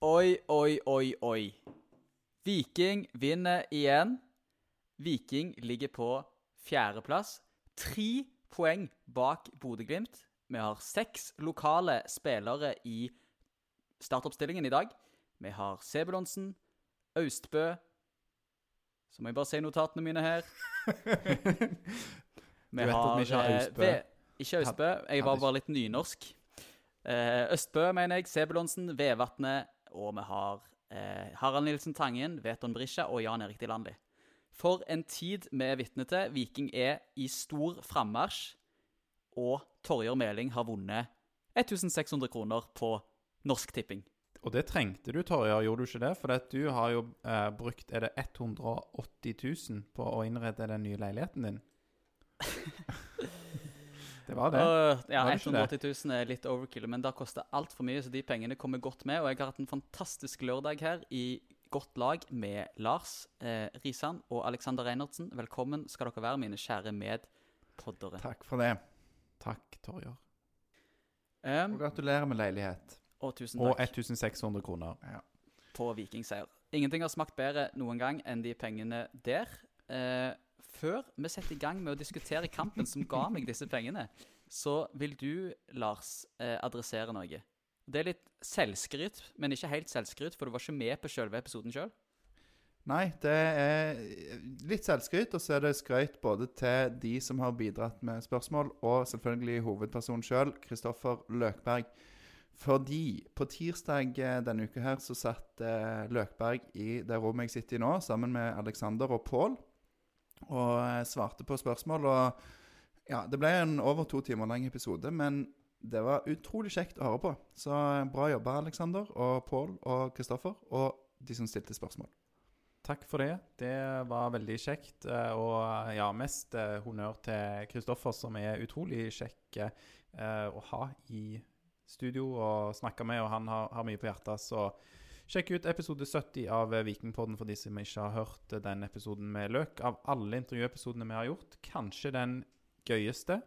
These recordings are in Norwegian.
Oi, oi, oi, oi. Viking vinner igjen. Viking ligger på fjerdeplass. Tre poeng bak Bodø-Glimt. Vi har seks lokale spillere i startoppstillingen i dag. Vi har Sebulonsen, Austbø Så må jeg bare si notatene mine her. Du vet at vi ikke har eh, Austbø? Ikke Austbø. Jeg var bare litt nynorsk. Eh, Østbø, mener jeg. Sebulonsen, Vevatnet. Og vi har eh, Harald Nilsen Tangen, Veton Brisja og Jan Erik Dilandi. For en tid vi er vitne til. Viking er i stor frammarsj. Og Torjer Meling har vunnet 1600 kroner på Norsk Tipping. Og det trengte du, Torjar, gjorde du ikke det? For du har jo eh, brukt er det 180 000 på å innrede den nye leiligheten din. det var det. Uh, ja, Var det det? 180 000 er litt overkill, men det koster altfor mye, så de pengene kommer godt med. Og jeg har hatt en fantastisk lørdag her i godt lag med Lars eh, Risan og Alexander Reinertsen. Velkommen skal dere være, mine kjære medpoddere. Takk for det. Takk, Torjar. Um, Og gratulerer med leilighet. Og tusen Og 1600 kroner. på Vikingseier. Ingenting har smakt bedre noen gang enn de pengene der. Eh, før vi setter i gang med å diskutere kampen som ga meg disse pengene, så vil du, Lars, eh, adressere noe. Det er litt selvskryt, men ikke helt selvskryt, for du var ikke med på selve episoden sjøl. Nei, det er litt selvskryt, og så er det skrøyt både til de som har bidratt med spørsmål, og selvfølgelig hovedpersonen sjøl, Kristoffer Løkberg. Fordi på tirsdag eh, denne uka her så satt eh, Løkberg i det rommet jeg sitter i nå, sammen med Alexander og Pål, og eh, svarte på spørsmål. Og ja, det ble en over to timer lang episode, men det var utrolig kjekt å høre på. Så bra jobba, Alexander og Pål og Kristoffer, og de som stilte spørsmål. Takk for det. Det var veldig kjekt. Og ja, mest honnør til Kristoffer, som er utrolig kjekk å ha i studio og snakka med, og han har, har mye på hjertet. Så sjekk ut episode 70 av eh, Vikingpodden for de som ikke har hørt eh, den episoden med Løk. Av alle intervjuepisodene vi har gjort, kanskje den gøyeste.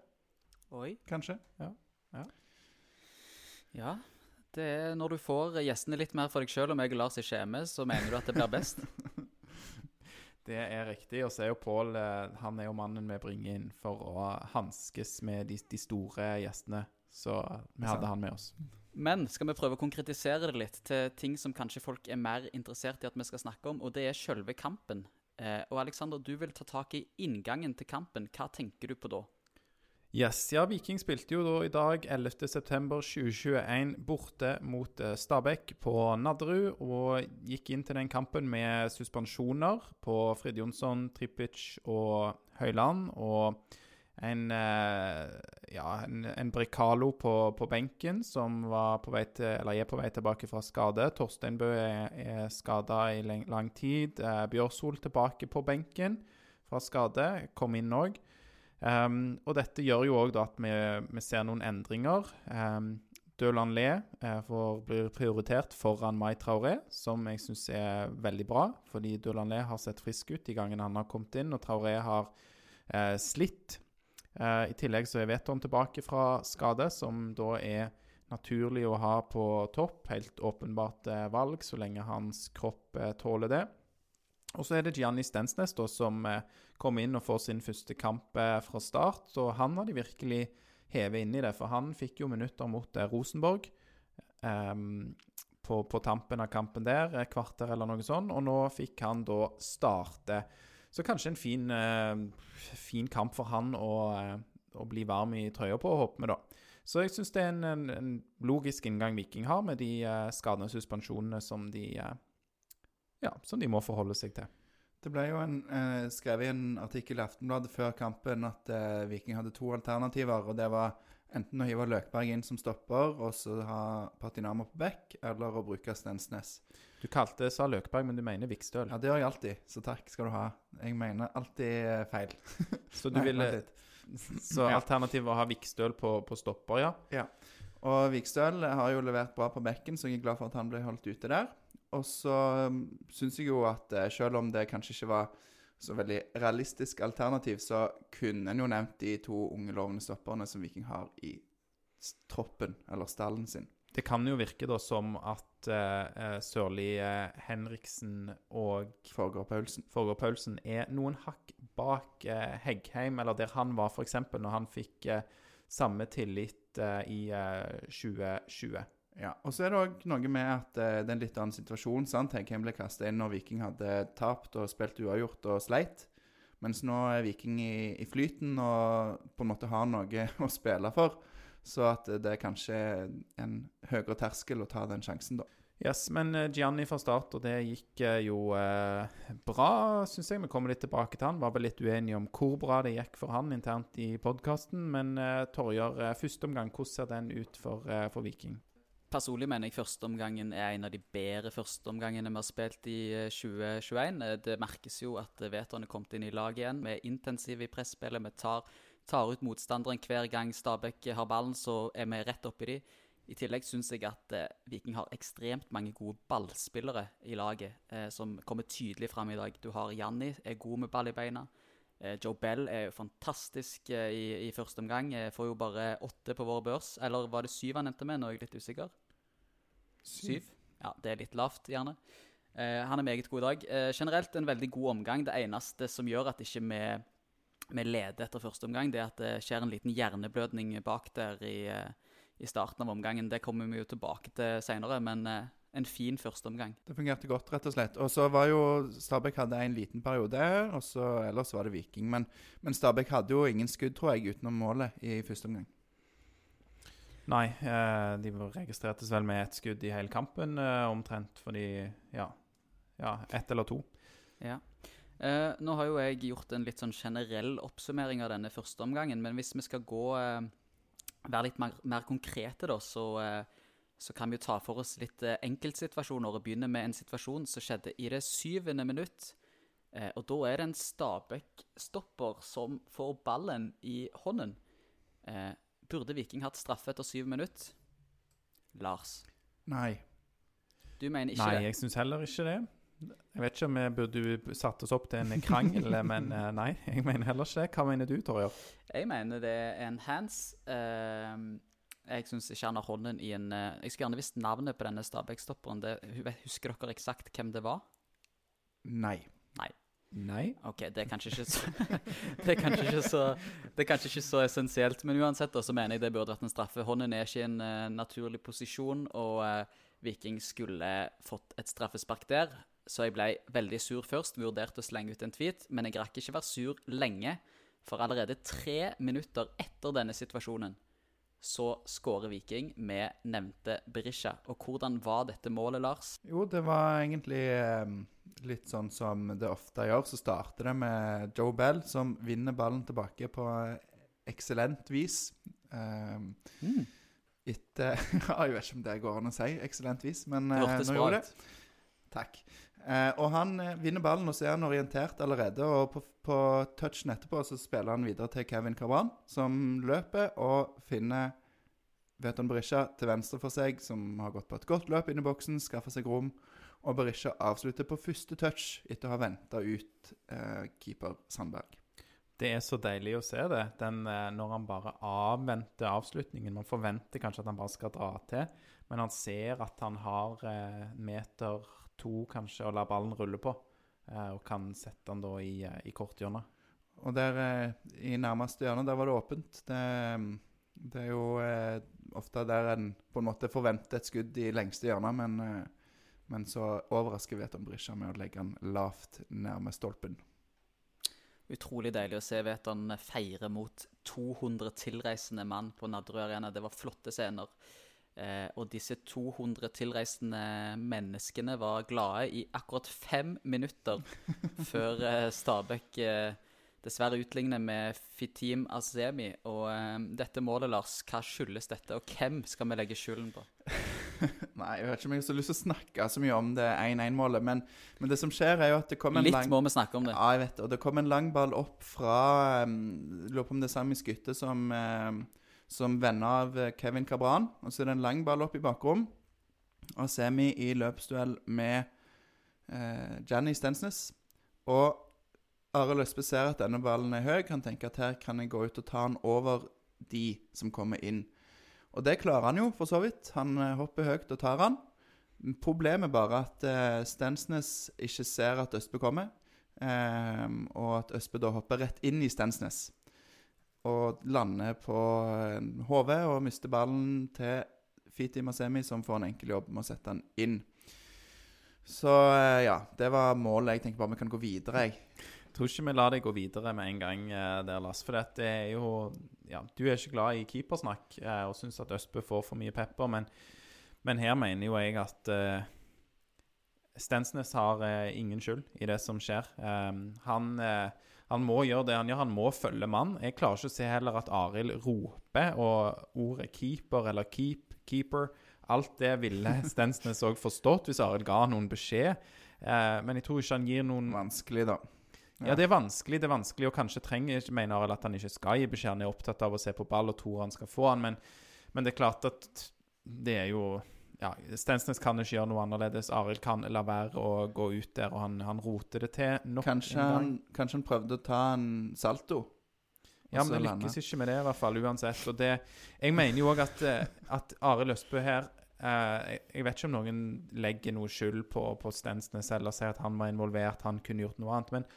Oi. Kanskje? Ja. Ja, Det er når du får gjestene litt mer for deg sjøl, og meg og Lars ikke er med, så mener du at det blir best. Det er riktig. Og så er jo Pål eh, Han er jo mannen vi bringer inn for å hanskes med de, de store gjestene. Så vi hadde han med oss. Men skal vi prøve å konkretisere det litt til ting som kanskje folk er mer interessert i at vi skal snakke om, og det er selve kampen. Eh, og Alexander, du vil ta tak i inngangen til kampen. Hva tenker du på da? Yes, ja, Viking spilte jo da i dag, 11.9.2021, borte mot eh, Stabæk på Nadderud. Og gikk inn til den kampen med suspensjoner på Frid Jonsson, Trippic og Høyland. Og en, eh, ja, en, en Brekalo på, på benken som var på vei til, eller er på vei tilbake fra skade. Torsteinbø er, er skada i lang, lang tid. Eh, Bjørsol tilbake på benken fra skade, kom inn òg. Um, og dette gjør jo òg at vi, vi ser noen endringer. Um, Dølan Le eh, blir prioritert foran Mai Traoré, som jeg syns er veldig bra. Fordi Dølan Le har sett frisk ut de gangene han har kommet inn, og Traoré har eh, slitt. Eh, I tillegg så er Veton tilbake fra skade, som da er naturlig å ha på topp. Helt åpenbart eh, valg, så lenge hans kropp eh, tåler det. Og så er det Gianni Stensnes da, som kommer inn og får sin første kamp fra start. Og han har de virkelig hevet inn i det, for han fikk jo minutter mot Rosenborg Um, på, på tampen av kampen der, kvarter eller noe sånt. Og nå fikk han da starte. Så kanskje en fin, uh, fin kamp for han å, uh, å bli varm i trøya på, håper vi da. Så jeg syns det er en, en, en logisk inngang Viking har, med de uh, skadene og suspensjonene som de, ja, som de må forholde seg til. Det ble jo en, eh, skrevet i en artikkel i Aftenbladet før kampen at eh, Viking hadde to alternativer. og Det var enten å hive Løkberg inn som stopper og så ha Patinamo på bekk, eller å bruke Stensnes. Du kalte sa Løkberg, men du mener Vikstøl. Ja, Det gjør jeg alltid, så takk skal du ha. Jeg mener alltid eh, feil. Så du Nei, ville. Så alternativet var å ha Vikstøl på, på stopper, ja? Og Vikstøl har jo levert bra på bekken, så jeg er glad for at han ble holdt ute der. Og så um, syns jeg jo at eh, selv om det kanskje ikke var så veldig realistisk alternativ, så kunne en jo nevnt de to unge lovende stopperne som Viking har i troppen, eller stallen sin. Det kan jo virke da som at eh, eh, Sørli Henriksen og Paulsen. Forgård Paulsen er noen hakk bak uh, Heggheim, eller der han var f.eks. når han fikk samme tillit i eh, 2020. Ja, og så er det òg noe med at eh, det er en litt annen situasjon. sant? Heggheim ble kasta inn når Viking hadde tapt og spilt uavgjort og sleit. Mens nå er Viking i, i flyten og på en måte har noe å spille for. Så at det er kanskje en høyere terskel å ta den sjansen, da. Yes, men eh, Gianni fra start, og det gikk eh, jo eh, bra, syns jeg. Vi kommer litt tilbake til han. Var vel litt uenige om hvor bra det gikk for han internt i podkasten. Men eh, Torjer, eh, første omgang, hvordan ser den ut for, for Viking? Personlig mener jeg førsteomgangen er en av de bedre førsteomgangene vi har spilt i eh, 2021. Eh, Det merkes jo at eh, Veton er kommet inn i laget igjen. Vi er intensive i presspillet. Vi tar, tar ut motstanderen hver gang Stabæk har ballen, så er vi rett oppi de. I tillegg syns jeg at eh, Viking har ekstremt mange gode ballspillere i laget, eh, som kommer tydelig fram i dag. Du har Janni, er god med ball i beina. Eh, Joe Bell er jo fantastisk eh, i, i første omgang. Jeg får jo bare åtte på vår børs. Eller var det syv han endte med? Nå er jeg litt usikker. Syv? Ja, det er litt lavt, gjerne. Eh, han er meget god i dag. Eh, generelt en veldig god omgang. Det eneste som gjør at ikke vi, vi leder etter første omgang, det er at det skjer en liten hjerneblødning bak der i, eh, i starten av omgangen. Det kommer vi jo tilbake til seinere, men eh, en fin første omgang. Det fungerte godt, rett og slett. Og så var jo Stabæk hadde en liten periode, og så ellers var det Viking. Men, men Stabæk hadde jo ingen skudd, tror jeg, utenom målet i første omgang. Nei, eh, de registrertes vel med ett skudd i hele kampen, eh, omtrent fordi Ja, ja ett eller to. Ja. Eh, nå har jo jeg gjort en litt sånn generell oppsummering av denne første omgangen, men hvis vi skal gå være litt mer, mer konkrete, da, så, så kan vi jo ta for oss litt enkeltsituasjoner og begynne med en situasjon som skjedde i det syvende minutt. Og da er det en Stabæk-stopper som får ballen i hånden. Burde Viking hatt straffe etter syv minutter? Lars, Nei. du mener ikke Nei, det? jeg syns heller ikke det. Jeg vet ikke om vi burde satt oss opp til en krangel, men eh, nei, jeg mener heller ikke det. Hva mener du, Torjer? Jeg mener det er en hands. Ehm, jeg syns ikke han har hånden i en eh, Jeg skulle gjerne visst navnet på denne Stabæk-stopperen. Husker dere eksakt hvem det var? Nei. Nei. Ok, det er kanskje ikke så Det er kanskje ikke så Det er kanskje ikke så essensielt, men uansett da, så mener jeg det burde vært en straffe. Hånden er ikke i en uh, naturlig posisjon, og uh, Viking skulle fått et straffespark der. Så jeg ble veldig sur først, vurderte å slenge ut en tweet, men jeg rakk ikke være sur lenge. For allerede tre minutter etter denne situasjonen så skårer Viking med nevnte Berisha. Og hvordan var dette målet, Lars? Jo, det var egentlig eh, litt sånn som det ofte gjør. Så starter det med Joe Bell, som vinner ballen tilbake på eksellent vis. Eh, etter ja, Jeg vet ikke om det går an å si eksellent vis, men eh, nå gjorde det. Takk. Eh, og han eh, vinner ballen, og så er han orientert allerede. Og på, på touchen etterpå så spiller han videre til Kevin Carvan, som løper og finner Veton Berisha til venstre for seg, som har gått på et godt løp inn i boksen, skaffer seg rom. Og Berisha avslutter på første touch etter å ha venta ut eh, keeper Sandberg. Det er så deilig å se det, den, eh, når han bare avventer avslutningen. Man forventer kanskje at han bare skal dra til, men han ser at han har eh, meter to kanskje å la ballen rulle på, eh, og kan sette den da i, eh, i korthjørnet. Og der eh, i nærmeste hjørne, der var det åpent. Det, det er jo ofte der en på en måte forventer et skudd i lengste hjørne, men, men så overrasker Veton Brisja med å legge den lavt nærme stolpen. Utrolig deilig å se Veton feire mot 200 tilreisende mann på Nadderud Arena. Det var flotte scener. Eh, og disse 200 tilreisende menneskene var glade i akkurat fem minutter før eh, Stabæk eh, dessverre utligner med Fitim Azemi. Og eh, dette målet, Lars, hva skyldes dette, og hvem skal vi legge skylden på? Nei, jeg vet ikke om jeg har så lyst til å snakke så mye om det 1-1-målet, men, men det som skjer, er jo at det kommer en Litt lang må vi snakke om det. Ja, jeg vet det. Og det kom en lang ball opp fra um, Lurer på om det er Sami Skytte som, um, som venner av eh, Kevin Cabran. Og så er det en lang ball opp i bakrom. Og semi i løpsduell med uh, Janny Stensnes. Og Arild Østbø ser at denne ballen er høy. Han tenker at her kan jeg gå ut og ta den over de som kommer inn. Og det klarer han jo, for så vidt. Han eh, hopper høyt og tar han. Problemet bare at uh, Stensnes ikke ser at Østbø kommer. um, og at Østbø da hopper rett inn i Stensnes. Og lander på eh, HV og mister ballen til Fiti Masemi, som får en enkel jobb med å sette den inn. Så eh, ja, det var målet. Jeg tenker bare vi kan gå videre, jeg. Tror ikke vi lar deg gå videre med en gang eh, der, Lars. For det er jo Ja, du er ikke glad i keepersnakk eh, og syns at Østbø får for mye pepper, men, men her mener jo jeg at eh, Stensnes har eh, ingen skyld i det som skjer. Um, han, eh, han må gjøre det han gjør, han må følge mann. Jeg klarer ikke å se heller at Arild roper, og ordet keeper eller keep, keeper Alt det ville Stensnes òg forstått hvis Arild ga noen beskjed. Eh, men jeg tror ikke han gir noen Vanskelig, da. Ja, det er vanskelig, det er vanskelig, og kanskje trenger ikke mener Arild at han ikke skal gi beskjed. Han er opptatt av å se på ball og tror han skal få han, men, men det er klart at det er jo ja, Stensnes kan ikke gjøre noe annerledes. Arild kan la være å gå ut der, og han, han roter det til nok Kanskje han, kanskje han prøvde å ta en salto? Ja, men det lykkes ikke med det, i hvert fall, uansett. Og det, jeg mener jo òg at, eh, at Arild Østbø her eh, jeg, jeg vet ikke om noen legger noe skyld på, på Stensnes eller sier at han var involvert, han kunne gjort noe annet. Men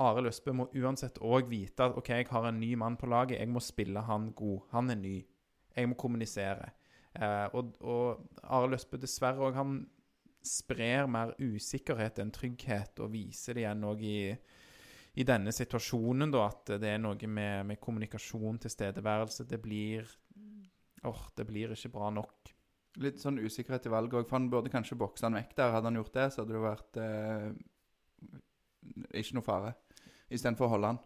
Arild Østbø må uansett òg vite at OK, jeg har en ny mann på laget, jeg må spille han god. Han er ny. Jeg må kommunisere. Eh, og og Arild Østbø dessverre òg, han sprer mer usikkerhet enn trygghet, og viser det igjen òg i i denne situasjonen, da, at det er noe med, med kommunikasjon, tilstedeværelse Det blir Åh, det blir ikke bra nok. Litt sånn usikkerhet i valget òg, for han burde kanskje bokse han vekk der. Hadde han gjort det, så hadde det vært eh, ikke noe fare. Istedenfor å holde han.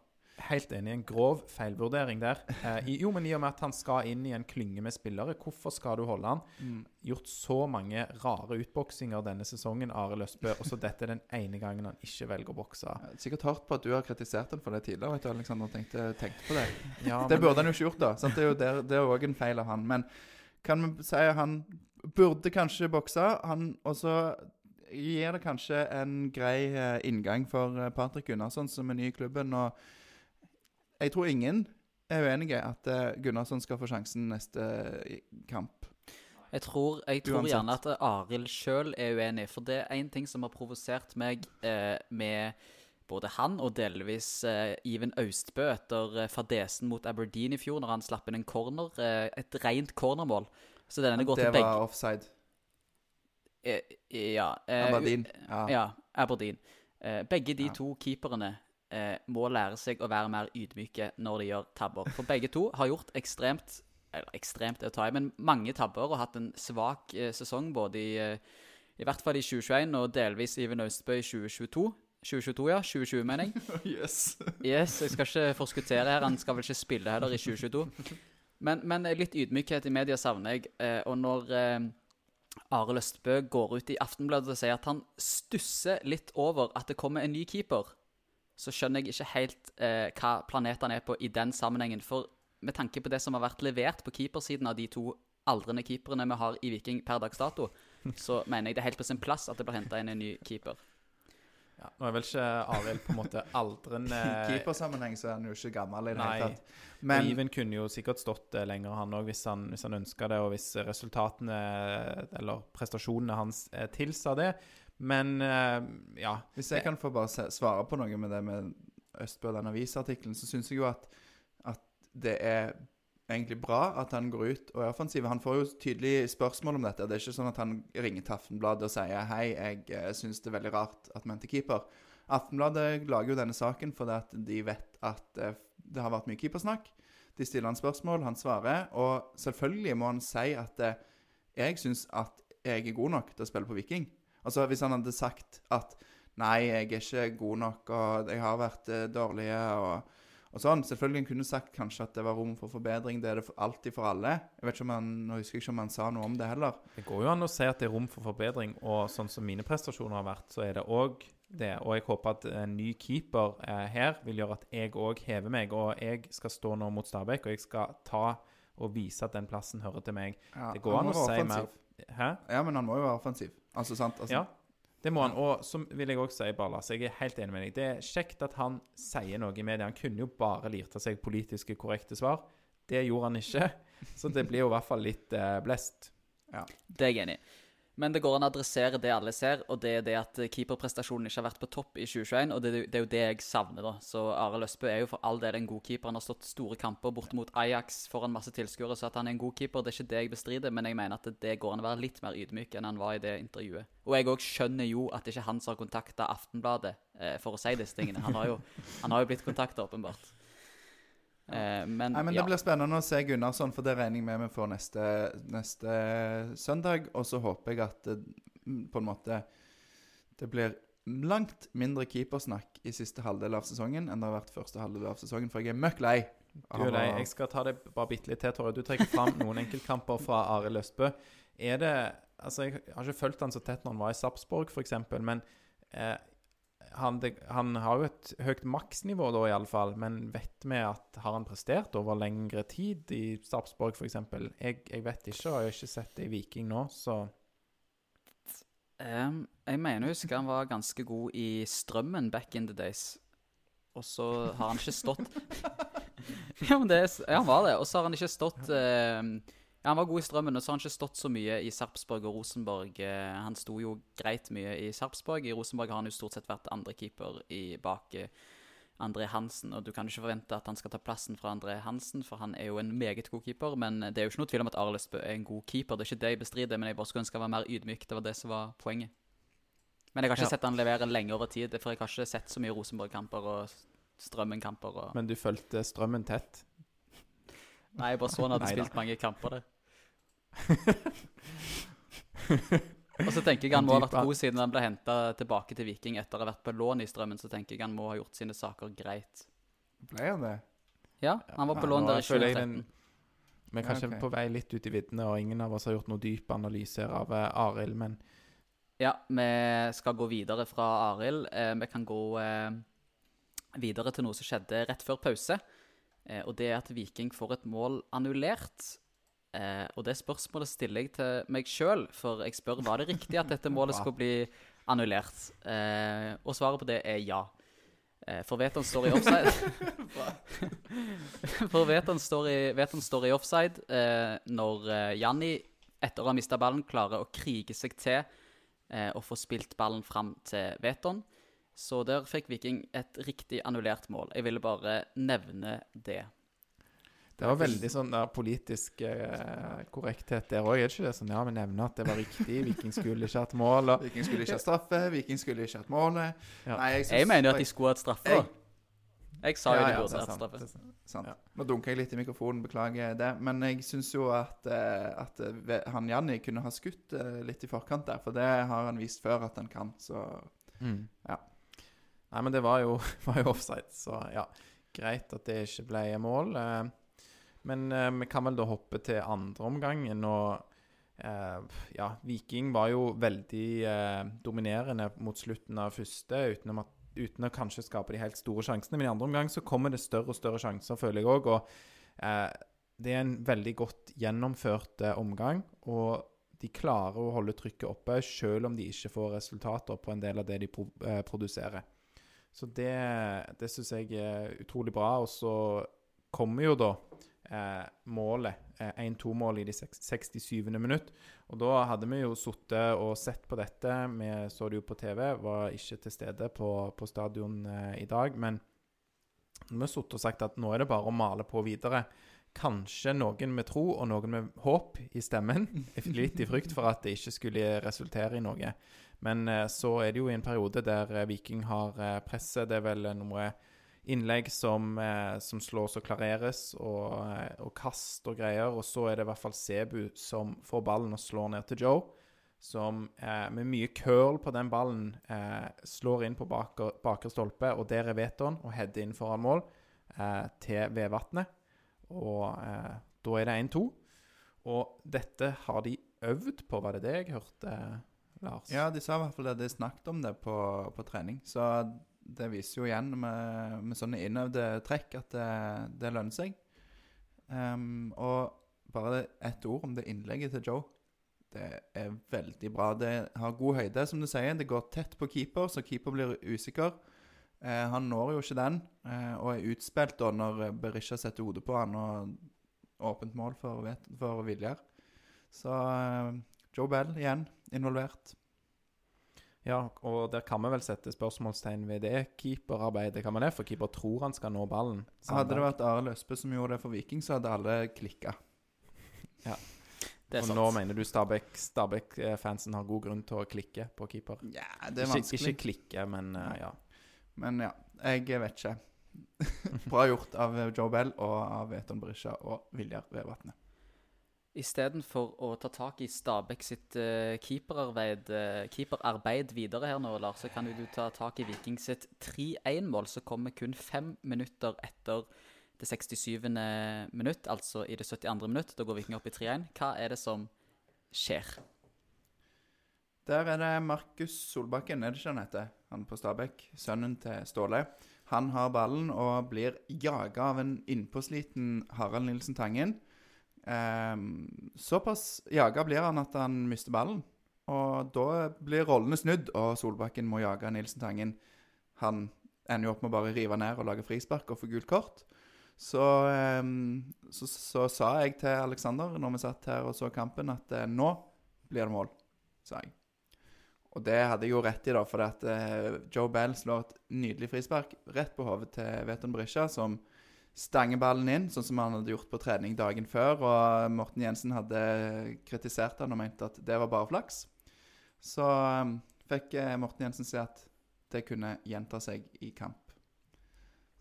Helt enig. En grov feilvurdering der. Eh, jo, men i og med at han skal inn i en klynge med spillere, hvorfor skal du holde han? Gjort så mange rare utboksinger denne sesongen, Are Løsbø, og så dette er den ene gangen han ikke velger å bokse. Sikkert hørt på at du har kritisert han for det tidligere. vet du, Alexander, tenkte, tenkte på det. Ja, Det burde han jo ikke gjort, da. Sant? Det er jo der, det er også en feil av han. Men kan vi si at han burde kanskje bokse, han, og så gir det kanskje en grei eh, inngang for eh, Patrick Gunnarsson, som er ny i klubben. og jeg tror ingen er uenige at eh, Gunnarsson skal få sjansen neste kamp. Jeg tror, jeg tror gjerne at Arild sjøl er uenig, for det er én ting som har provosert meg eh, med både han og delvis eh, Iven Austbø etter eh, fadesen mot Aberdeen i fjor, når han slapp inn en corner, eh, et rent cornermål. Så denne går Det til begge var offside. Eh, Ja. eh, Aberdeen. Ja. Ja, Aberdeen. Eh, begge de Ja. to keeperne eh, må lære seg å være mer ydmyke når de gjør tabber. For begge to har gjort ekstremt eller ekstremt er å ta i, men mange tabber og hatt en svak eh, sesong både i eh, i hvert fall i 2021 og delvis Iven Austbø i 2022. 2022, ja. 2020, mener jeg. yes. Yes, jeg skal ikke forskuttere her. Han skal vel ikke spille heller i 2022. Men, men litt ydmykhet i media savner jeg. Eh, og når eh, Arild Østbø går ut i Aftenbladet og sier at han stusser litt over at det kommer en ny keeper, så skjønner jeg ikke helt eh, hva planet han er på i den sammenhengen. For med tanke på det som har vært levert på keepersiden av de to aldrende keeperne vi har i Viking per dags dato, så mener jeg det er helt på sin plass at det blir henta inn en ny keeper. Ja, nå er vel ikke Arild på en måte aldrende I keepersammenheng så er han jo ikke gammel i det hele tatt. Men Even kunne jo sikkert stått eh, lenger, han òg, hvis han, hvis han ønska det, og hvis resultatene eller prestasjonene hans eh, tilsa det. Men eh, ja. hvis jeg kan få bare svare på noe med det med Østbø og den avisartikkelen, så syns jeg jo at, at det er egentlig bra at han går ut og er offensiv. Han får jo tydelig spørsmål om dette. Det er ikke sånn at han ringer til Aftenbladet og sier hei, jeg eh, syns det er veldig rart at vi henter keeper. Aftenbladet lager jo denne saken fordi at de vet at eh, det har vært mye keepersnakk. De stiller han spørsmål, han svarer. Og selvfølgelig må han si at eh, jeg syns at jeg er god nok til å spille på Viking. Altså Hvis han hadde sagt at nei, jeg er ikke god nok, og jeg har vært dårlig og, og sånn Selvfølgelig kunne sagt kanskje at det var rom for forbedring. Det er det alltid for alle. Jeg vet ikke om han, Nå husker jeg ikke om han sa noe om det heller. Det går jo an å si at det er rom for forbedring, og sånn som mine prestasjoner har vært, så er det òg det. Og jeg håper at en ny keeper eh, her vil gjøre at jeg òg hever meg. Og jeg skal stå nå mot Stabæk, og jeg skal ta og vise at den plassen hører til meg. Ja, Det går an å si mer. Hæ? Ja, men han må jo være offensiv. Altså, sant? Altså, Ja, det må han. Og så vil jeg også si, Barlas, jeg er helt enig med deg. Det er kjekt at han sier noe i media. Han kunne jo bare lirte seg politiske korrekte svar. Det gjorde han ikke. Så det blir jo i hvert fall litt eh, blest. Det er jeg enig i. Men det går an å adressere det alle ser, og det er det at keeperprestasjonen ikke har vært på topp i 2021. Og det, er jo det jeg savner, da. Så Are Østbø er jo for all del en god keeper. Han har stått store kamper borte mot Ajax foran masse tilskuere, så at han er en god keeper, det er ikke det jeg bestrider. Men jeg mener at det går an å være litt mer ydmyk enn han var i det intervjuet. Og jeg òg skjønner jo at ikke han som har kontakta Aftenbladet eh, for å si disse tingene. Han har jo, han har jo blitt kontakta, åpenbart. Eh, men, Nei, men ja. Det blir spennende å se Gunnarsson, for det regner jeg med vi får neste, neste søndag. Og så håper jeg at det, mm, på en måte det blir langt mindre keepersnakk i siste halvdel av sesongen enn det har vært første halvdel av sesongen, for jeg er møkk lei. Du er lei. Jeg skal ta det bare bitte litt til, Torje. Du trekker fram noen enkeltkamper fra Arild Østbø. Er det Altså, jeg har ikke fulgt han så tett når han var i Sarpsborg, f.eks., men eh, han, det, han har jo et høyt maksnivå da, iallfall. Men vet vi at har han prestert over lengre tid i Sarpsborg, f.eks.? Jeg, jeg vet ikke, og jeg har ikke sett det i Viking nå, så um, jeg mener å huske han var ganske god i Strømmen back in the days. Og så har han ikke stått Ja, men det ja, han var det. Og så har han ikke stått ehm, Ja, han var god i Strømmen, og så har han ikke stått så mye i Sarpsborg og Rosenborg. Eh, han sto jo greit mye i Sarpsborg. I Rosenborg har han jo stort sett vært andrekeeper i- bak eh, André Hansen. Og du kan ikke forvente at han skal ta plassen fra André Hansen, for han er jo en meget god keeper. Men det er jo ikke noe tvil om at Arlesbø er en god keeper. Det er ikke det jeg bestrider, men jeg bare skulle ønske han var mer ydmyk. Det var det som var poenget. Men jeg har ikke Ja. sett han levere lenge over tid, for jeg har ikke sett så mye Rosenborg-kamper og Strømmen-kamper. Og... Men du fulgte strømmen tett? Nei, jeg bare så han hadde spilt mange kamper der. Og så tenker jeg han må ha vært god siden han ble henta tilbake til Viking etter å ha vært på lån i Strømmen. Så tenker jeg han må ha gjort sine saker greit. Ble han det? Ja, han var på Ja, lån der i føler 2013. Vi er Ja, kanskje på vei litt ut i viddene, og ingen av oss har gjort noe dyp analyse av uh, Arild, men Ja, vi skal gå videre fra Arild. Eh, vi kan gå eh, videre til noe som skjedde rett før pause. Eh, og det er at Viking får et mål annullert. Eh, og det spørsmålet stiller jeg til meg sjøl, for jeg spør var det riktig at dette målet skulle bli annullert. Eh, og svaret på det er ja. Eh, for Veton står i offside. for Veton står står i offside eh, når eh, Janni, etter å ha mista ballen, klarer å krige seg til eh, og få spilt ballen fram til Veton. Så der fikk Viking et riktig annullert mål. Jeg ville bare nevne det. Det var veldig sånn der politisk eh, korrekthet der òg, er det ikke det? Sånn, ja, vi nevner at det var riktig, Viking skulle ikke hatt mål. Og, Viking skulle ikke ha straffe, Viking skulle ikke hatt målet. Ja. Nei, jeg, synes, Jeg mener jo at de skulle hatt straffe. Jeg... Jeg sa jo Ja, de burde det hatt straffe. sant. sant. Ja. Nå dunker jeg litt i mikrofonen, beklager det. Men jeg syns jo at, eh, at eh, han Janni kunne ha skutt eh, litt i forkant der, for det har han vist før at han kan. Så mm. Ja. Nei, men det var jo, var jo offside, så ja. Greit at det ikke ble mål. Men eh, vi kan vel da hoppe til andre omgangen, og eh, ja, Viking var jo veldig eh, dominerende mot slutten av første, uten, at, uten å kanskje skape de helt store sjansene. Men i andre omgang så kommer det større og større sjanser, føler jeg òg. Og eh, det er en veldig godt gjennomført eh, omgang. og de klarer å holde trykket oppe, selv om de ikke får resultater på en del av det de eh, produserer. Så det, det syns jeg er utrolig bra. Og så kommer jo da eh, målet, eh, 1-2-målet i det 67. minutt. Og da hadde vi jo sittet og sett på dette. Vi så det jo på TV, var ikke til stede på, på stadion eh, i dag. Men vi har sittet og sagt at nå er det bare å male på videre. Kanskje noen med tro og noen med håp i stemmen. Litt i frykt for at det ikke skulle resultere i noe. Men eh, så er det jo i en periode der eh, Viking har eh, presset. Det er vel eh, noe innlegg som, eh, som slås og klareres, og, eh, og kast og greier. Og så er det i hvert fall Sebu som får ballen og slår ned til Joe. Som eh, med mye curl på den ballen slår inn på baker, stolpe, og der er Veton og header inn foran mål til Vevatnet. Og da er det 1-2. Og dette har de øvd på, var det det jeg hørte, Lars? ja, de sa i hvert fall det. De snakket om det på, på trening. Så det viser jo igjen med, med sånne innøvde trekk at det, det lønner seg. Um, og bare ett ord om det innlegget til Joe. Det er veldig bra. Det har god høyde, som du sier. Det går tett på keeper, så keeper blir usikker. Eh, han når jo ikke den, eh, og er utspilt da når Berisha setter hodet på han og åpent mål for, for Viljar. Så eh, Joe Bell igjen involvert. Ja, og der kan vi vel sette spørsmålstegn ved det keeperarbeidet. Kan man det? For keeper tror han skal nå ballen. Hadde det vært Arild Østbø som gjorde det for Viking, så hadde alle klikka. Det er og sant. nå mener du Stabæk- Stabæk-fansen har god grunn til å klikke på keeper? Ja, det er vanskelig. ikke klikke, men uh, ja. Men ja, jeg vet ikke. Bra gjort av Joe Bell og av Veton Berisha og Viljar Vevatnet. Istedenfor å ta tak i Stabæk sitt uh, keeperarbeid, uh, keeperarbeid videre her nå, Lars, så kan du ta tak i Viking sitt 3-1-mål, som kommer kun fem minutter etter det 67. minutt, altså i det 72. minutt. Da går Viking opp i 3-1. Hva er det som skjer? Der er det Markus Solbakken, er det ikke han heter? Han på Stabæk. Sønnen til Ståle. Han har ballen og blir jaga av en innpåsliten Harald Nilsen Tangen. Ehm, såpass jaga blir han at han mister ballen. Og da blir rollene snudd, og Solbakken må jage Nilsen Tangen. Han ender jo opp med å bare rive ned og lage frispark og få gult kort. Så, ehm, så, så sa jeg til Aleksander når vi satt her og så kampen, at eh, nå blir det mål, sa jeg. Og det hadde jeg jo rett i, da, for at eh, Joe Bell slår et nydelig frispark rett på hodet til Veton Brisja, som stanger ballen inn, sånn som han hadde gjort på trening dagen før. Og Morten Jensen hadde kritisert han og mente at det var bare flaks. Så eh, fikk eh, Morten Jensen se at det kunne gjenta seg i kamp.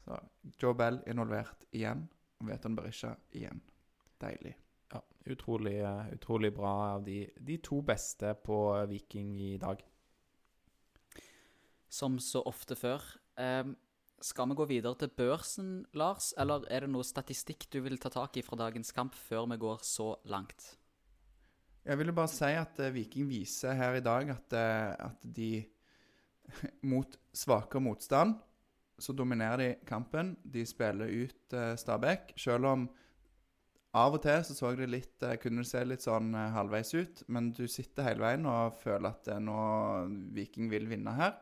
Så Joe Bell involvert igjen, og Veton Berisha igjen. Deilig. ja utrolig, eh, utrolig bra av de, de to beste på Viking i dag. Som så ofte før. Ehm, skal vi gå videre til børsen, Lars, eller er det noe statistikk du vil ta tak i fra dagens kamp før vi går så langt? Jeg ville bare si at eh, Viking viser her i dag at, eh, at de mot svakere motstand så dominerer de kampen. De spiller ut eh, Stabæk. Selv om av og til så så det litt kunne det se litt sånn halvveis ut. Men du sitter hele veien og føler at eh, nå Viking vil vinne her.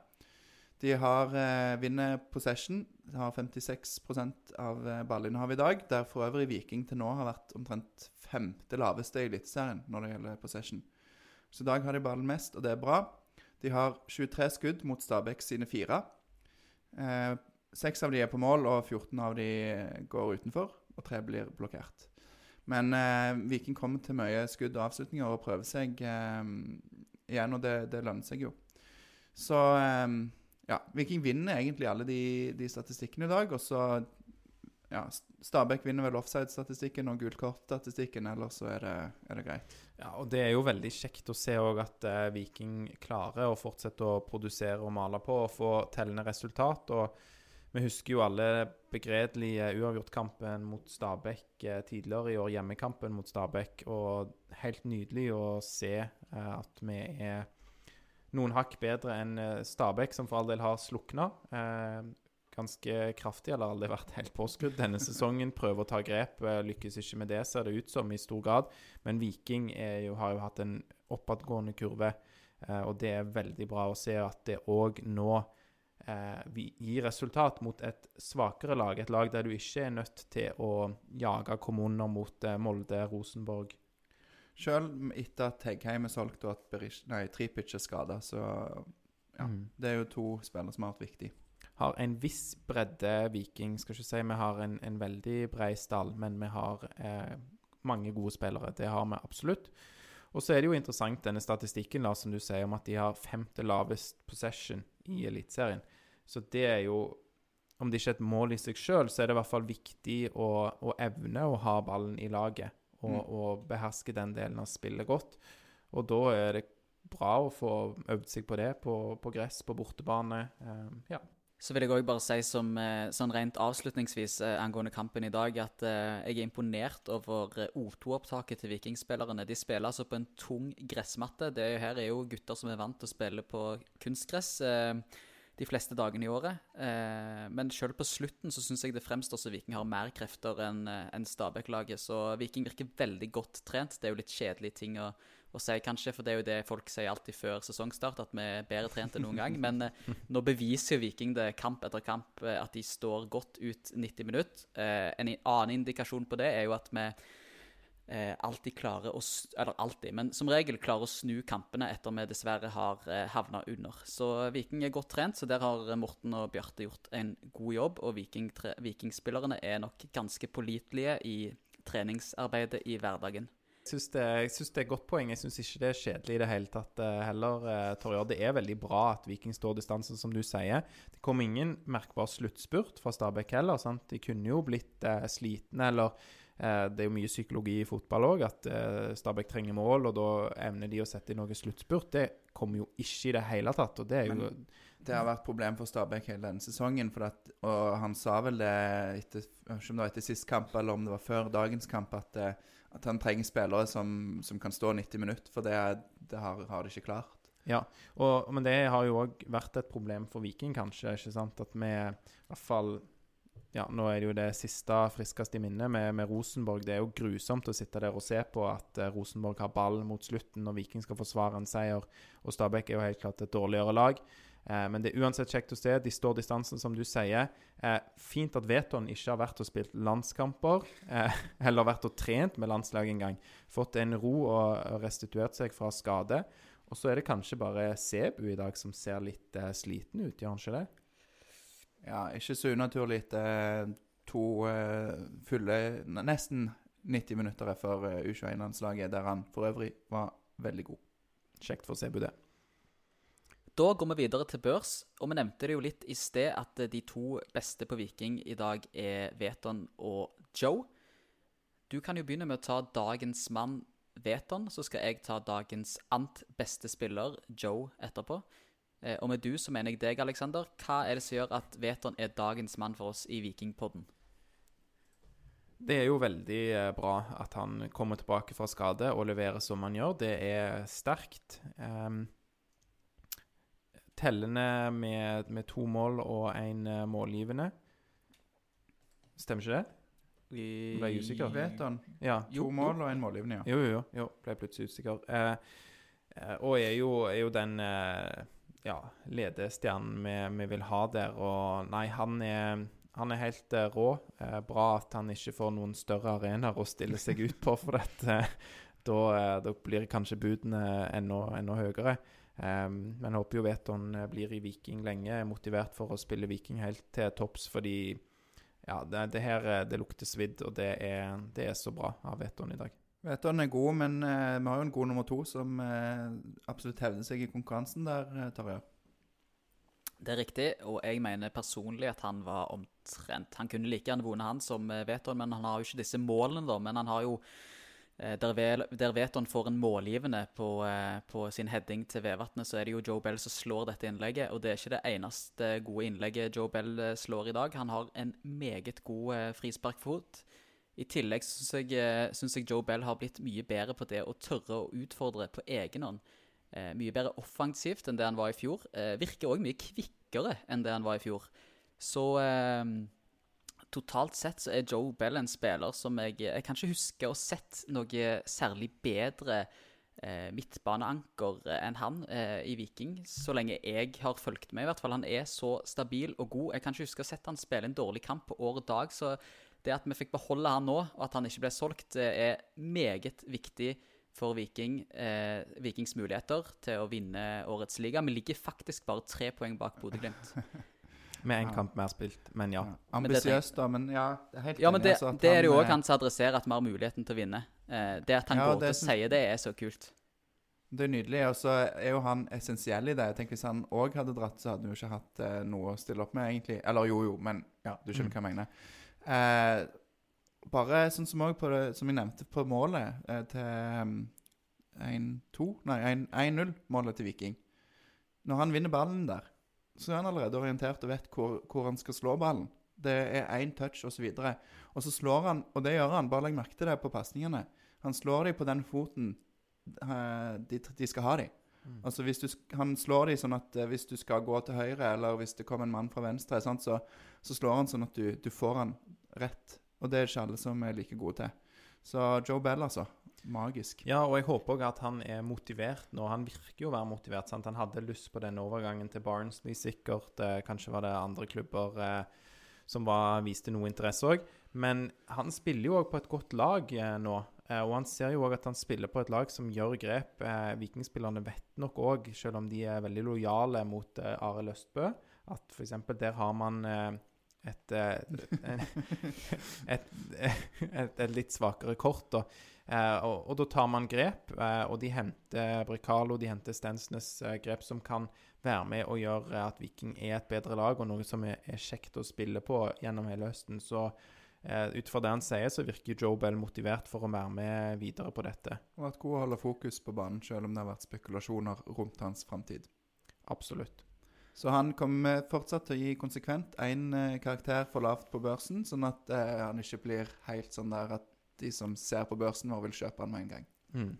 De har eh, vinner possession. De har 56% av har ballinnehavet i dag. Der for øvrig Viking til nå har vært omtrent femte laveste i Eliteserien når det gjelder possession. Så i dag har de ballen mest, og det er bra. De har 23 skudd mot Stabæk sine fire. Eh, av de er på mål, og 14 av de går utenfor. Og tre blir blokkert. Men eh, Viking kommer til mye skudd og avslutninger og prøver seg eh, igjen, og det, det lønner seg jo. Så eh, ja, Viking vinner egentlig alle de, de statistikkene i dag. Og så ja, Stabæk vinner vel offside-statistikken og gult kort-statistikken, ellers så er det, er det greit. Ja, og Det er jo veldig kjekt å se at eh, Viking klarer å fortsette å produsere og male på og få tellende resultat. og Vi husker jo alle begredelige uavgjortkampen mot Stabæk eh, tidligere i år, hjemmekampen mot Stabæk. Og helt nydelig å se eh, at vi er noen hakk bedre enn eh, Stabæk, som for all del har slukna. Eh, ganske kraftig, eller aldri vært helt påskrudd denne sesongen. Prøver å ta grep, eh, lykkes ikke med det, ser det ut som, i stor grad. Men Viking jo, har jo hatt en oppadgående kurve, eh, og det er veldig bra å se at det òg nå eh, gir resultat mot et svakere lag. Et lag der du ikke er nødt til å jage kommuner mot eh, Molde, Rosenborg. Sjøl etter at Teggheim er solgt og at Berish, nei, Tripic er skada, så ja. Mm. Det er jo to spillere som har vært viktige. har en viss bredde, Viking. Skal ikke si vi har en, en veldig bred stall, men vi har eh, mange gode spillere. Det har vi absolutt. Og så er det jo interessant denne statistikken Lars, som du sier om at de har femte lavest possession i Eliteserien. Så det er jo Om det ikke er et mål i seg sjøl, så er det i hvert fall viktig å, å evne å ha ballen i laget. Og, Mm. og beherske den delen av spillet godt. Og da er det bra å få øvd seg på det på, på gress, på bortebane. Eh, ja. Så vil jeg òg bare si som eh, sånn rent avslutningsvis eh, angående kampen i dag, at eh, jeg er imponert over eh, O2-opptaket til vikingspillerne. De spiller altså på en tung gressmatte. Det er, her er jo gutter som er vant til å spille på kunstgress de fleste dagene i året. Eh, men selv på slutten så syns jeg det fremstår som Viking har mer krefter enn en Stabæk-laget. Så Viking virker veldig godt trent. Det er jo litt kjedelige ting å, å si, kanskje, for det er jo det folk sier alltid før sesongstart, at vi er bedre trent enn noen gang. Men eh, nå beviser jo Viking det kamp etter kamp eh, at de står godt ut 90 minutter. Eh, en annen indikasjon på det er jo at vi eh, alltid klarer å Eller alltid, men som regel klarer å snu kampene etter vi dessverre har eh, havna under. Så Viking er godt trent, så der har Morten og Bjarte gjort en god jobb. Og Viking, tre, Vikingspillerne er nok ganske pålitelige i treningsarbeidet i hverdagen. Jeg syns det, det er et godt poeng. Jeg syns ikke det er kjedelig i det hele tatt eh, heller. eh, Torjar. Det er veldig bra at Viking står distansen, som du sier. Det kom ingen merkbar sluttspurt fra Stabæk heller. sant? De kunne jo blitt eh, slitne, eller Det er jo mye psykologi i fotball òg, at eh, Stabæk trenger mål, og da evner de å sette i noe sluttspurt. Det kommer jo ikke i det hele tatt. og det er jo... Men- Det har vært problem for Stabæk hele denne sesongen. At, og han sa vel det etter, ikke om det var etter sist kamp eller om det var før dagens kamp, at, eh, at han trenger spillere som, som kan stå 90 minutter. For det, det har, har de ikke klart. Ja, og, men det har jo òg vært et problem for Viking, kanskje. ikke sant? At vi i hvert fall ja, Nå er det jo det siste friskeste i minnet med, med Rosenborg. Det er jo grusomt å sitte der og se på at eh, Rosenborg har ball mot slutten når Viking skal forsvare en seier. Og Stabæk er jo helt klart et dårligere lag. Eh, men det er uansett kjekt å se. De står distansen, som du sier. Eh, fint at Veton ikke har vært og spilt landskamper, eh, eller vært og trent med landslaget engang. Fått en ro og restituert seg fra skade. Og så er det kanskje bare Sebu i dag som ser litt eh, sliten ut, gjør han ikke det? Ja, ikke så unaturlig etter to eh, fulle Nesten 90 minutter for eh, U21-landslaget, der han for øvrig var veldig god. Kjekt for Sebu, det. Da går vi videre til børs, og vi nevnte det jo litt i sted at eh, de to beste på Viking i dag er Veton og Joe. Du kan jo begynne med å ta dagens mann Veton, så skal jeg ta dagens ant beste spiller Joe etterpå. Eh, Og med du så mener jeg deg, Alexander. Hva er det som gjør at Veton er dagens mann for oss i Vikingpodden? Det er jo veldig eh, bra at han kommer tilbake fra skade og leverer som han gjør. Det er sterkt. Um, tellende med, med to mål og én uh, målgivende. Stemmer ikke det? Ble jeg usikker? Veton. Ja. To mål og en målgivende, ja. Jo, jo, jo. jo ble plutselig usikker. Uh, uh, og er jo, er jo den eh, ja, ledestjernen vi, vi vil ha der. Og nei, han er, han er helt uh, rå. Uh, bra at han ikke får noen større arenaer å stille seg ut på, for dette. da, uh, da blir kanskje budene enda, enda høyere. Um, men håper jo Veton eh, blir i Viking lenge, er motivert for å spille Viking helt til topps, fordi ja, det, det her eh, det lukter svidd, og det er, det er så bra av Veton i dag. Vet han er god, men eh, vi har jo en god nummer to som eh, absolutt hevder seg i konkurransen der, eh, Tarjei. Det er riktig, og jeg mener personlig at han var omtrent Han kunne like gjerne vunnet, han som eh, Veton, men han har jo ikke disse målene, da. Men han har jo eh, Der, der Veton får en målgivende på, eh, på sin heading til Vevatnet, så er det jo Joe Bell som slår dette innlegget. Og det er ikke det eneste gode innlegget Joe Bell slår i dag. Han har en meget god frisparkfot. I tillegg syns jeg, eh, synes jeg Joe Bell har blitt mye bedre på det å tørre å utfordre på egen hånd. Eh, mye bedre offensivt enn det han var i fjor. Eh, virker òg mye kvikkere enn det han var i fjor. Så eh, totalt sett så er Joe Bell en spiller som jeg Jeg kan ikke huske å ha sett noe særlig bedre eh, midtbaneanker eh, enn han i Viking, så lenge jeg har fulgt med. i hvert fall. Han er så stabil og god. Jeg kan ikke huske å ha sett han spille en dårlig kamp på år og dag. Så det at vi fikk beholde han nå, og at han ikke ble solgt, det er meget viktig for Viking, eh, Vikings muligheter til å vinne årets liga. Vi ligger faktisk bare tre poeng bak Bodø-Glimt. Med én Ja. kamp mer spilt, men ja. Ja. Ambisiøst, da, men ja. Det er helt Ja, men det, altså, at det er det jo òg eh, han som adresserer at vi har muligheten til å vinne. Eh, det at han Ja, går det ut og sier det, er så kult. Det er nydelig. Og så er jo han essensiell i det. Jeg tenker Hvis han òg hadde dratt, så hadde han jo ikke hatt eh, noe å stille opp med, egentlig. Eller jo, jo, men ja, du skjønner Mm. hva jeg mener. Eh, bare sånn som òg Som jeg nevnte på målet eh, til um, 1-2 Nei, 1-0-målet til Viking. Når han vinner ballen der, så er han allerede orientert og vet hvor, hvor han skal slå ballen. Det er én touch osv. Og, så og så slår han, og det gjør han, bare legg merke til det på pasningene. Han slår dem på den foten eh, de, de skal ha dem. Mm. Altså hvis du, Han slår dem sånn at eh, hvis du skal gå til høyre, eller hvis det kommer en mann fra venstre, sant, så, så slår han sånn at du, du får han rett. Og det er ikke alle som er like gode til. Så Joe Bell, altså. Magisk. Ja, og jeg håper òg at han er motivert nå. Han virker jo å være motivert. sant? Han hadde lyst på den overgangen til Barnsley, sikkert. Eh, kanskje var det andre klubber eh, som var, viste noe interesse òg. Men han spiller jo òg på et godt lag eh, nå. Eh, og han ser jo òg at han spiller på et lag som gjør grep. Eh, Vikingspillerne vet nok òg, selv om de er veldig lojale mot eh, Arild Østbø, at f.eks. der har man et, et, et, et litt svakere kort. Eh, og, og da tar man grep, og de henter Brekalo, de henter Stensnes grep som kan være med og gjøre at Viking er et bedre lag, og noe som er, er kjekt å spille på gjennom hele høsten. Så ut fra det han sier, så virker Joe Bell motivert for å være med videre på dette. Og vært god å holde fokus på banen, selv om det har vært spekulasjoner rundt hans framtid. Absolutt. Så han kommer fortsatt til å gi konsekvent én eh, karakter for lavt på børsen, sånn at eh, han ikke blir helt sånn der at de som ser på børsen vår, vil kjøpe han med en gang. Mm.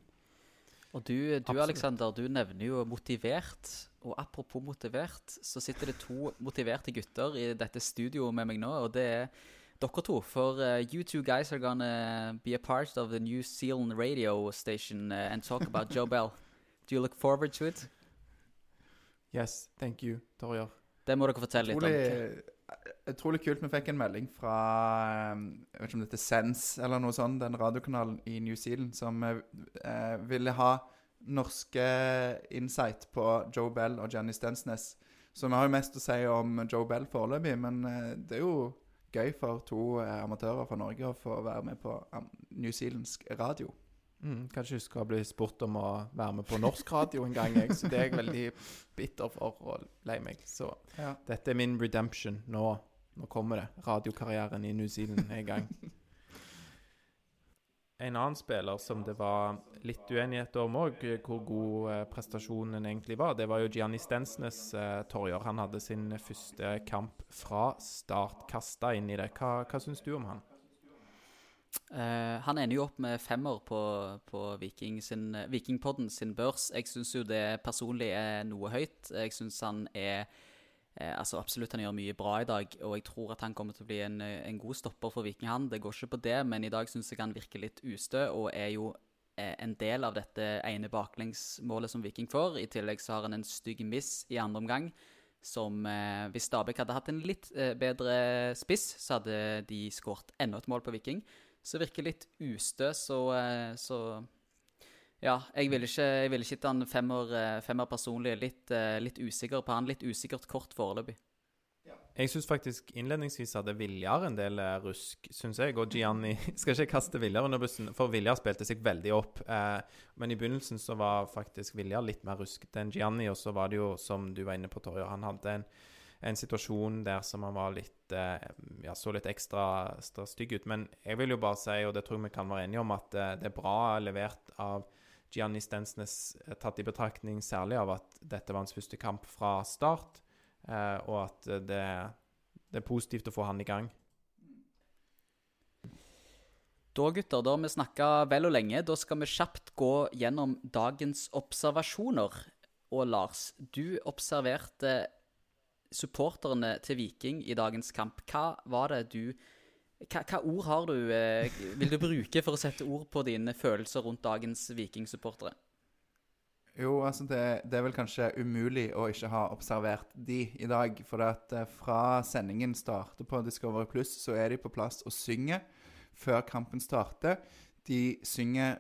Og du, du Aleksander, Alexander, du nevner jo motivert. Og apropos motivert, så sitter det to motiverte gutter i dette studioet med meg nå, og det er dere to. For uh, you two guys are gonna be a part of the New Zealand radio station uh, and talk about Joe Bell. Do you look forward to it? Yes, thank you, Torjer. Det må dere fortelle litt om. Utrolig, utrolig kult. Vi fikk en melding fra eh, Jeg vet ikke om det heter Sense eller noe sånt, den radiokanalen i New Zealand, som eh, eh, ville ha norske insight på Joe Bell og Jenny Stensnes. Så vi har jo mest å si om Joe Bell foreløpig, men eh, det er jo gøy for to eh, amatører fra Norge å få være med på um, newzealandsk radio. Mm, kanskje du skal bli spurt om å være med på norsk radio en gang, jeg. Så det er jeg veldig bitter for og lei meg. Så Ja. dette er min redemption. Nå, nå kommer det. Radiokarrieren i New Zealand er i gang. En annen spiller som det var litt uenighet om òg, hvor god eh, prestasjonen egentlig var, det var jo Gianni Stensnes, eh, Torjer. Han hadde sin første kamp fra start, kasta inn i det. Hva, hva syns du om han? Uh, han ender jo opp med femmer på, på Viking sin, Vikingpodden sin børs. Jeg syns jo det personlig er noe høyt. Jeg syns han er eh, altså Absolutt, han gjør mye bra i dag, og jeg tror at han kommer til å bli en, eh, en god stopper for Viking. Han. Det går ikke på det, men i dag syns jeg han virker litt ustø, og er jo eh, en del av dette ene baklengsmålet som Viking får. I tillegg så har han en stygg miss i andre omgang. Som eh, Hvis Stabæk hadde hatt en litt bedre spiss, så hadde de skåret enda et mål på Viking. Så virker litt ustø, så, så Ja, jeg ville ikke, ville ikke gitt han femmer, eh, femmer personlig. Litt, eh, litt usikker på han. Litt usikkert kort foreløpig. Jeg syns faktisk innledningsvis hadde Viljar en del eh, rusk, syns jeg. Og Gianni Skal ikke kaste Viljar under bussen, for Viljar spilte seg veldig opp. Men i begynnelsen så var faktisk Viljar litt mer ruskete enn Gianni. Og så var det jo, som du var inne på, Torje, han hadde en, en situasjon der som han var litt Ja, så litt ekstra, stygg ut. Men jeg vil jo bare si, og det tror jeg vi kan være enige om, at det er bra levert av Gianni Stensnes, eh, tatt i betraktning særlig av at dette var hans første kamp fra start. Eh, og at eh, det, det er positivt å få han i gang. Da, gutter, da har vi snakka vel og lenge. Da skal vi kjapt gå gjennom dagens observasjoner. Og Lars, du observerte supporterne til Viking i dagens kamp. Hva var det du Hva, hva ord har du eh, vil du bruke for å sette ord på dine følelser rundt dagens Viking-supportere? Jo, altså det, det er vel kanskje umulig å ikke ha observert de i dag. For at eh, fra sendingen starter på Discovery Pluss, så er de på plass og synger før kampen starter. De synger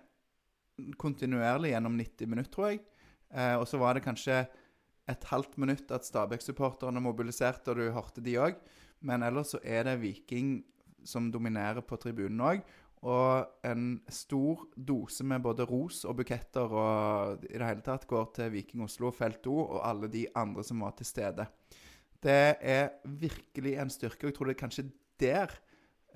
kontinuerlig gjennom 90 minutter, tror jeg. Eh, og så var det kanskje et halvt minutt at Stabæk-supporterne mobiliserte, og du hørte de òg. Men ellers så er det Viking som dominerer på tribunen òg. Og en stor dose med både ros og buketter og i det hele tatt går til Viking Oslo, Felt O og alle de andre som var til stede. Det er virkelig en styrke, og jeg tror det er kanskje der,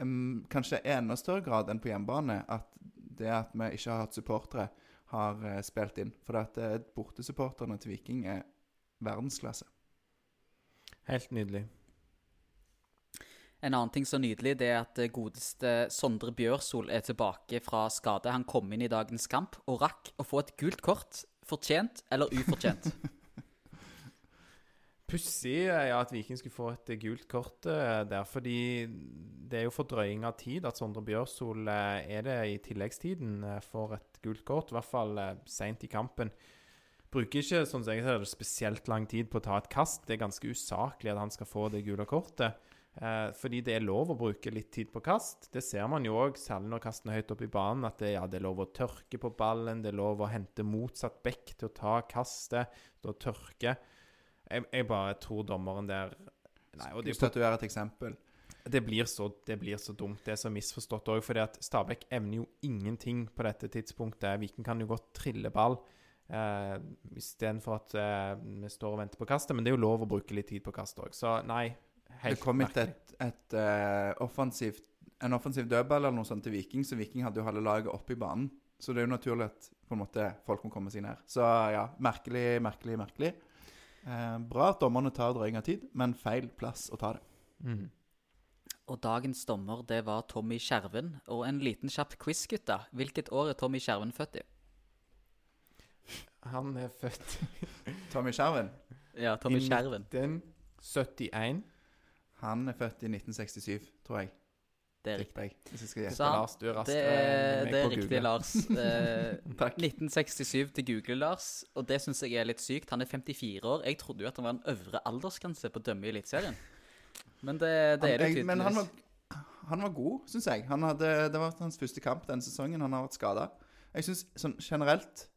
um, kanskje i enda større grad enn på hjemmebane, at det at vi ikke har hatt supportere, har uh, spilt inn. For at uh, bortesupporterne til Viking er verdensklasse. Helt nydelig. En annen ting så nydelig det er at eh, godeste Sondre Bjørsol er tilbake fra skade. Han kom inn i dagens kamp og rakk å få et gult kort. Fortjent eller ufortjent? Pussig er ja, at Viking skulle få et gult kort eh, der, fordi det er jo fordrøying av tid at Sondre Bjørsol eh, er det i tilleggstiden for et gult kort, i hvert fall seint i kampen. Bruker ikke sånn som jeg ser det, spesielt lang tid på å ta et kast. Det er ganske usaklig at han skal få det gule kortet. Eh, fordi det er lov å bruke litt tid på kast. Det ser man jo òg, særlig når kasten er høyt oppe i banen, at det, ja, det er lov å tørke på ballen, det er lov å hente motsatt bekk til å ta kastet, til å tørke. Jeg, jeg bare tror dommeren der Nei, og det, statuere et eksempel. det, blir så, det blir så dumt. Det er så misforstått òg, fordi at Stabæk evner jo ingenting på dette tidspunktet. Viking kan jo godt trille ball eh, istedenfor at eh, vi står og venter på kastet. Men det er jo lov å bruke litt tid på kastet òg, så nei. Det kom ikke et, et uh, offensivt, en offensiv dødball eller noe sånt til Viking, så Viking hadde jo halve laget oppe i banen. Så det er jo naturlig at på en måte folk må komme seg ned. Så ja, merkelig, merkelig, merkelig. Eh, bra at dommerne tar drøying av tid, men feil plass å ta det. Mm. Og dagens dommer, det var Tommy Skjerven. Og en liten kjapp quiz, gutta. Hvilket år er Tommy Skjerven født i? Han er født Tommy Skjerven, Ja, Tommy i 1971. han er født i 1967, tror jeg. Det er riktig. Hvis jeg skal gjette. Lars, du er Det, raskere enn meg det er på riktig, google. Lars. Eh, Takk. 1967 til Google, Lars. Og det syns jeg er litt sykt. Han er 54 år. Jeg trodde jo at han var en øvre aldersgrense på å dømme i Eliteserien. Men det, det er det tydeligvis. Men han var, han var god, syns jeg. Han hadde, det var hans første kamp denne sesongen. Han har vært skada. Jeg syns sånn generelt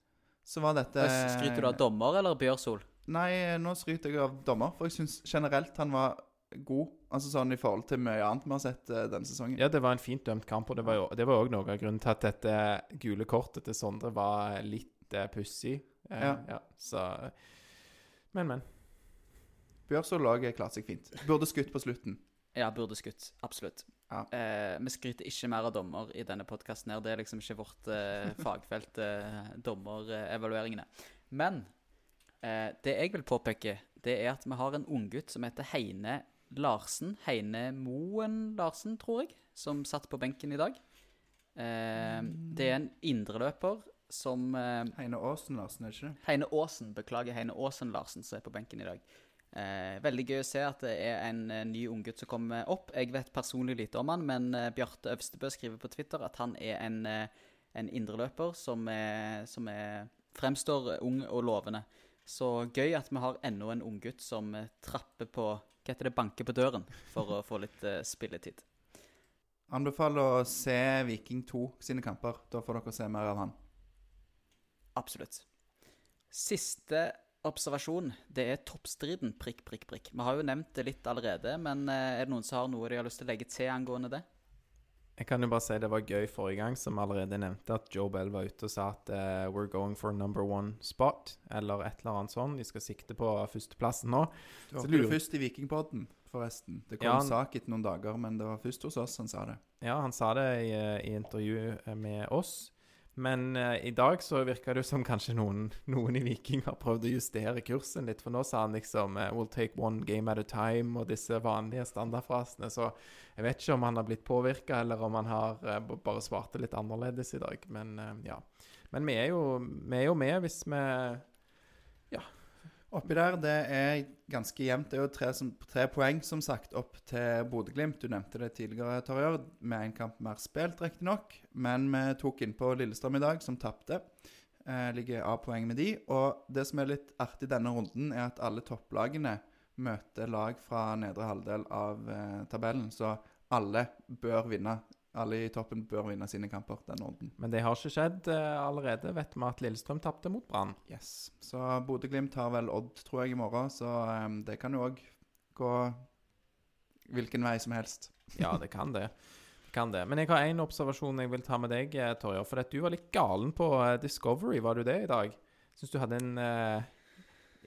så var dette Skryter du av dommer eller Bjørsol? Nei, nå skryter jeg av dommer, for jeg syns generelt han var god. Altså sånn i forhold til mye annet vi har sett uh, denne sesongen. Ja, det var en fint dømt kamp, og det var jo det var også noe av grunnen til at dette gule kortet til Sondre var litt uh, pussig. Uh, Ja. Så Men, men. Bjørsol òg klarte seg fint. Burde skutt på slutten. Ja, burde skutt. Absolutt. Ja. Eh, vi skryter ikke mer av dommer i denne podkasten. Det er liksom ikke vårt eh, fagfelt, eh, dommerevalueringene. Men eh, det jeg vil påpeke, det er at vi har en unggutt som heter Heine Larsen. Heine Moen Larsen, tror jeg, som satt på benken i dag. Eh, det er en indreløper som eh, Heine Aasen Larsen, er det ikke det? Heine Aasen, beklager, Heine Aasen Larsen som er på benken i dag. Eh, veldig gøy å se at det er en eh, ny unggutt som kommer opp. Jeg vet personlig lite om han, men eh, Bjarte Øvstebø skriver på Twitter at han er en, eh, en indreløper som, er, som er, fremstår ung og lovende. Så gøy at vi har enda en unggutt som eh, trapper på Hva heter det? Banker på døren for å få litt uh, spilletid. Anbefaler å se Viking 2 sine kamper. Da får dere se mer av han. Absolutt. Siste observasjon, det er toppstriden, prikk, prikk, prikk. Vi har jo nevnt det litt allerede, men eh, er det noen som har noe de har lyst til å legge til angående det? Jeg kan jo bare si det var gøy forrige gang, som allerede nevnte, at Joe Bell var ute og sa at uh, we're going for number one spot, eller et eller annet sånn. De skal sikte på førsteplassen nå. Du var hørte det først i Vikingpodden, forresten. Det kom Ja, han- sak etter noen dager, men det var først hos oss han sa det. Ja, han sa det i, eh, i intervju eh, med oss. Men eh, i dag så virka det jo som kanskje noen, noen i Viking har prøvd å justere kursen litt. For nå sa han liksom eh, 'We'll take one game at a time' og disse vanlige standardfrasene. Så jeg vet ikke om han har blitt påvirka, eller om han har eh, bare svarte litt annerledes i dag. Men eh, ja. Men vi er, jo, vi er jo med hvis vi Oppi der, det er ganske jevnt. Det er jo tre, som, tre poeng, som sagt, opp til Bodø-Glimt. Du nevnte det tidligere, Torjør, med en kamp mer spilt, riktignok. Men vi tok innpå Lillestrøm i dag, som tapte. Eh, ligger A-poeng med de. Og det som er litt artig denne runden, er at alle topplagene møter lag fra nedre halvdel av eh, tabellen. Så alle bør vinne. Alle i toppen bør vinne sine kamper Den orden. Men det har ikke skjedd eh, allerede. Vet vi at Lillestrøm tapte mot Brann. Yes. Så Bodø-Glimt har vel Odd, tror jeg, i morgen. Så um, det kan jo òg gå hvilken vei som helst. Ja, det kan det. Det kan det. Men jeg har én observasjon jeg vil ta med deg, Torje, Torjer. For at du var litt galen på eh, Discovery, var du det i dag? Syns du hadde en uh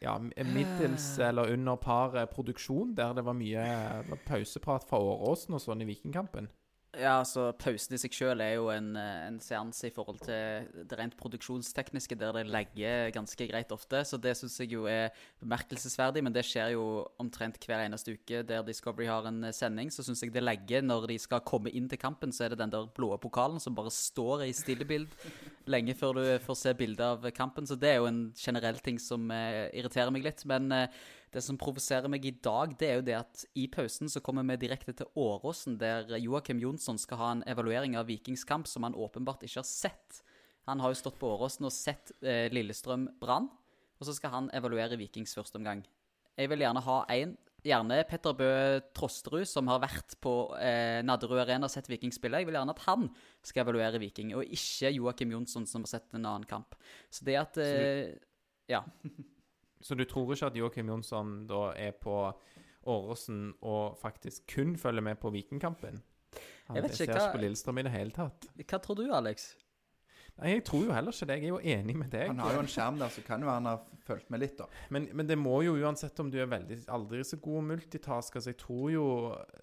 ja, middels eller under par eh, produksjon der det var mye eh, pauseprat fra Åråsen og sånn i Vikingkampen? Ja, altså Pausen i seg selv er jo en, eh, en seanse i forhold til det rent produksjonstekniske, der det legger ganske greit ofte. Så det syns jeg jo er bemerkelsesverdig, men det skjer jo omtrent hver eneste uke der Discovery har en eh, sending. Så syns jeg det legger når de skal komme inn til kampen, så er det den der blå pokalen som bare står i stillebild lenge før du får se bilde av kampen. Så det er jo en generell ting som eh, irriterer meg litt. Men det som provoserer meg i dag, det er jo det at i pausen så kommer vi direkte til Åråsen, der Joakim Jonsson skal ha en evaluering av Vikings kamp som han åpenbart ikke har sett. Han har jo stått på Åråsen og sett eh, Lillestrøm Brann, og så skal han evaluere Vikings første omgang. Jeg vil gjerne ha en Gjerne Petter Bø Trosterud, som har vært på eh, Nadderud Arena og sett Viking spille. Jeg vil gjerne at han skal evaluere Viking, og ikke Joakim Jonsson, som har sett en annen kamp. Så det at eh, Ja. Så du tror ikke at Joakim Jonsson da er på Åråsen og faktisk kun følger med på Vikingkampen? Han Jeg vet ikke ser hva- ikke på Lillestrøm i det hele tatt. Hva tror du, Alex? Nei, jeg tror jo heller ikke det. Jeg er jo enig med deg. Han har jo en skjerm der, så kan jo han ha fulgt med litt, da. Men, men det må jo uansett om du er veldig aldri så god multitasker, så jeg tror jo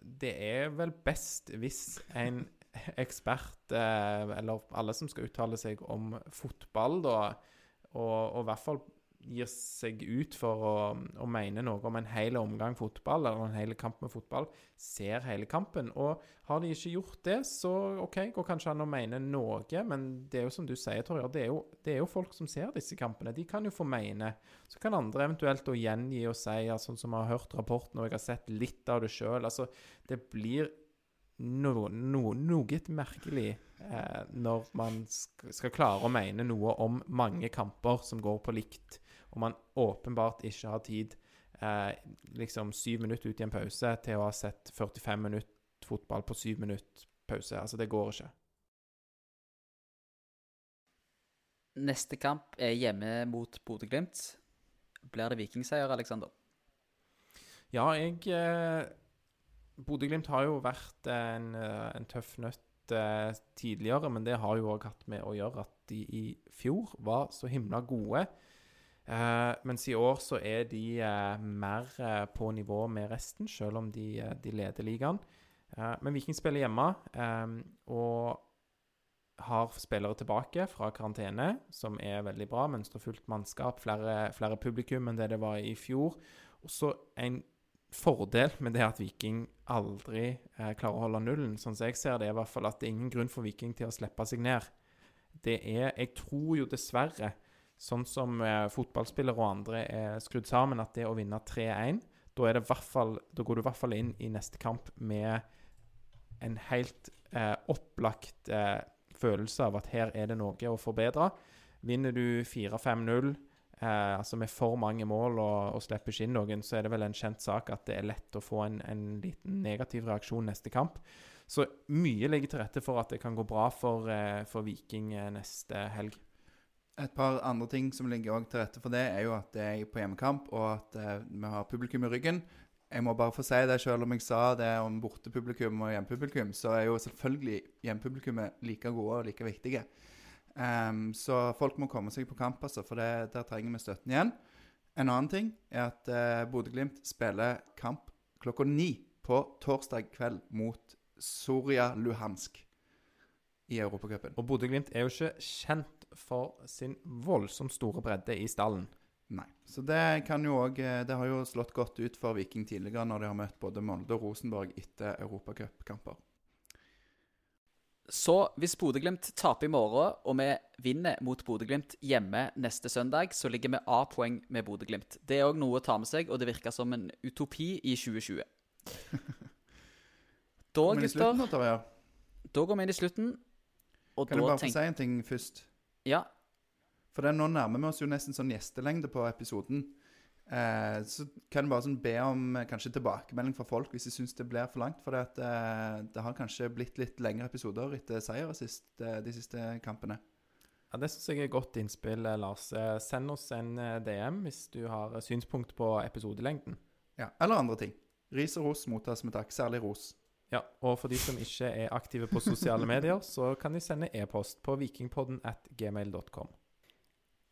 det er vel best hvis en ekspert, eh, eller alle som skal uttale seg om fotball, da, og, og i hvert fall gir seg ut for å, å mene noe om en hel omgang fotball, eller en hel kamp med fotball, ser hele kampen. Og har de ikke gjort det, så OK, går kanskje an å mene noe, men det er jo som du sier, Torjer, det, det er jo folk som ser disse kampene. De kan jo få mene. Så kan andre eventuelt å gjengi og si, sånn som vi har hørt rapporten, og jeg har sett litt av det sjøl. Altså, det blir no, no, noe merkelig eh, når man skal klare å mene noe om mange kamper som går på likt, og man åpenbart ikke har tid eh, liksom syv minutter ut i en pause til å ha sett 45 minutter fotball på syv minutter pause. Altså, det går ikke. Neste kamp er hjemme mot Bodø-Glimt. Blir det vikingseier, Aleksander? Ja, jeg eh, Bodø-Glimt har jo vært en, eh, en tøff nøtt eh, tidligere, men det har jo òg hatt med å gjøre at de i fjor var så himla gode. Eh, mens i år så er de eh, mer eh, på nivå med resten, selv om de, de leder ligaen. Men Viking spiller hjemme og har spillere tilbake fra karantene, som er veldig bra. Mønsterfullt mannskap, flere, flere publikum enn det det var i fjor. Også en fordel med det at Viking aldri eh, klarer å holde nullen, sånn som jeg ser det, er i hvert fall at det er ingen grunn for Viking til å slippe seg ned. Det er Jeg tror jo dessverre, sånn som eh, fotballspillere og andre er skrudd sammen, at det å vinne 3-1 da, da går du i hvert fall inn i neste kamp med en helt eh, opplagt eh, følelse av at her er det noe å forbedre. Vinner du 4-5-0, eh, altså med for mange mål og, og slipper ikke inn noen, så er det vel en kjent sak at det er lett å få en, en liten negativ reaksjon neste kamp. Så mye ligger til rette for at det kan gå bra for, eh, for Viking eh, neste helg. Et par andre ting som ligger til rette for det, er jo at det er på hjemmekamp, og at eh, vi har publikum i ryggen. Jeg må bare få si det, selv om jeg sa det om bortepublikum og hjemmepublikum, så er jo selvfølgelig hjemmepublikummet like gode og like viktige. Um, så folk må komme seg på kamp, altså, for det, der trenger vi støtten igjen. En annen ting er at uh, Bodø-Glimt spiller kamp klokka ni på torsdag kveld mot Soria Luhansk i Europacupen. Og Bodø-Glimt er jo ikke kjent for sin voldsomt store bredde i stallen. Nei. Så det kan jo òg Det har jo slått godt ut for Viking tidligere, når de har møtt både Molde og Rosenborg etter europacupkamper. Så hvis Bodø-Glimt taper i morgen, og vi vinner mot Bodø-Glimt hjemme neste søndag, så ligger vi A-poeng med Bodø-Glimt. Det er òg noe å ta med seg, og det virker som en utopi i 2020. Da, gutter, da, går vi inn i slutten, og kan jeg bare få tenker si en ting først? Ja, For det, nå nærmer vi oss jo nesten sånn gjestelengde på episoden. Eh, så kan du bare sånn be om eh, kanskje tilbakemelding fra folk hvis de syns det blir for langt. For det, at, eh, det har kanskje blitt litt lengre episoder etter seier sist, de siste kampene. Ja, Det syns jeg er godt innspill, eh, Lars. Eh, Send oss en DM hvis du har synspunkt på episodelengden. Ja, Eller andre ting. Ris og ros mottas med takk. Særlig ros. Ja, og for de som ikke er aktive på sosiale medier, så kan de sende e-post på vikingpodden at gmail.com.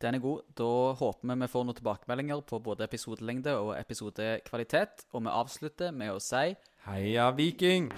den er god. Da håper vi vi får noen tilbakemeldinger på både episodelengde og episodekvalitet, og vi avslutter med å si Heia Viking!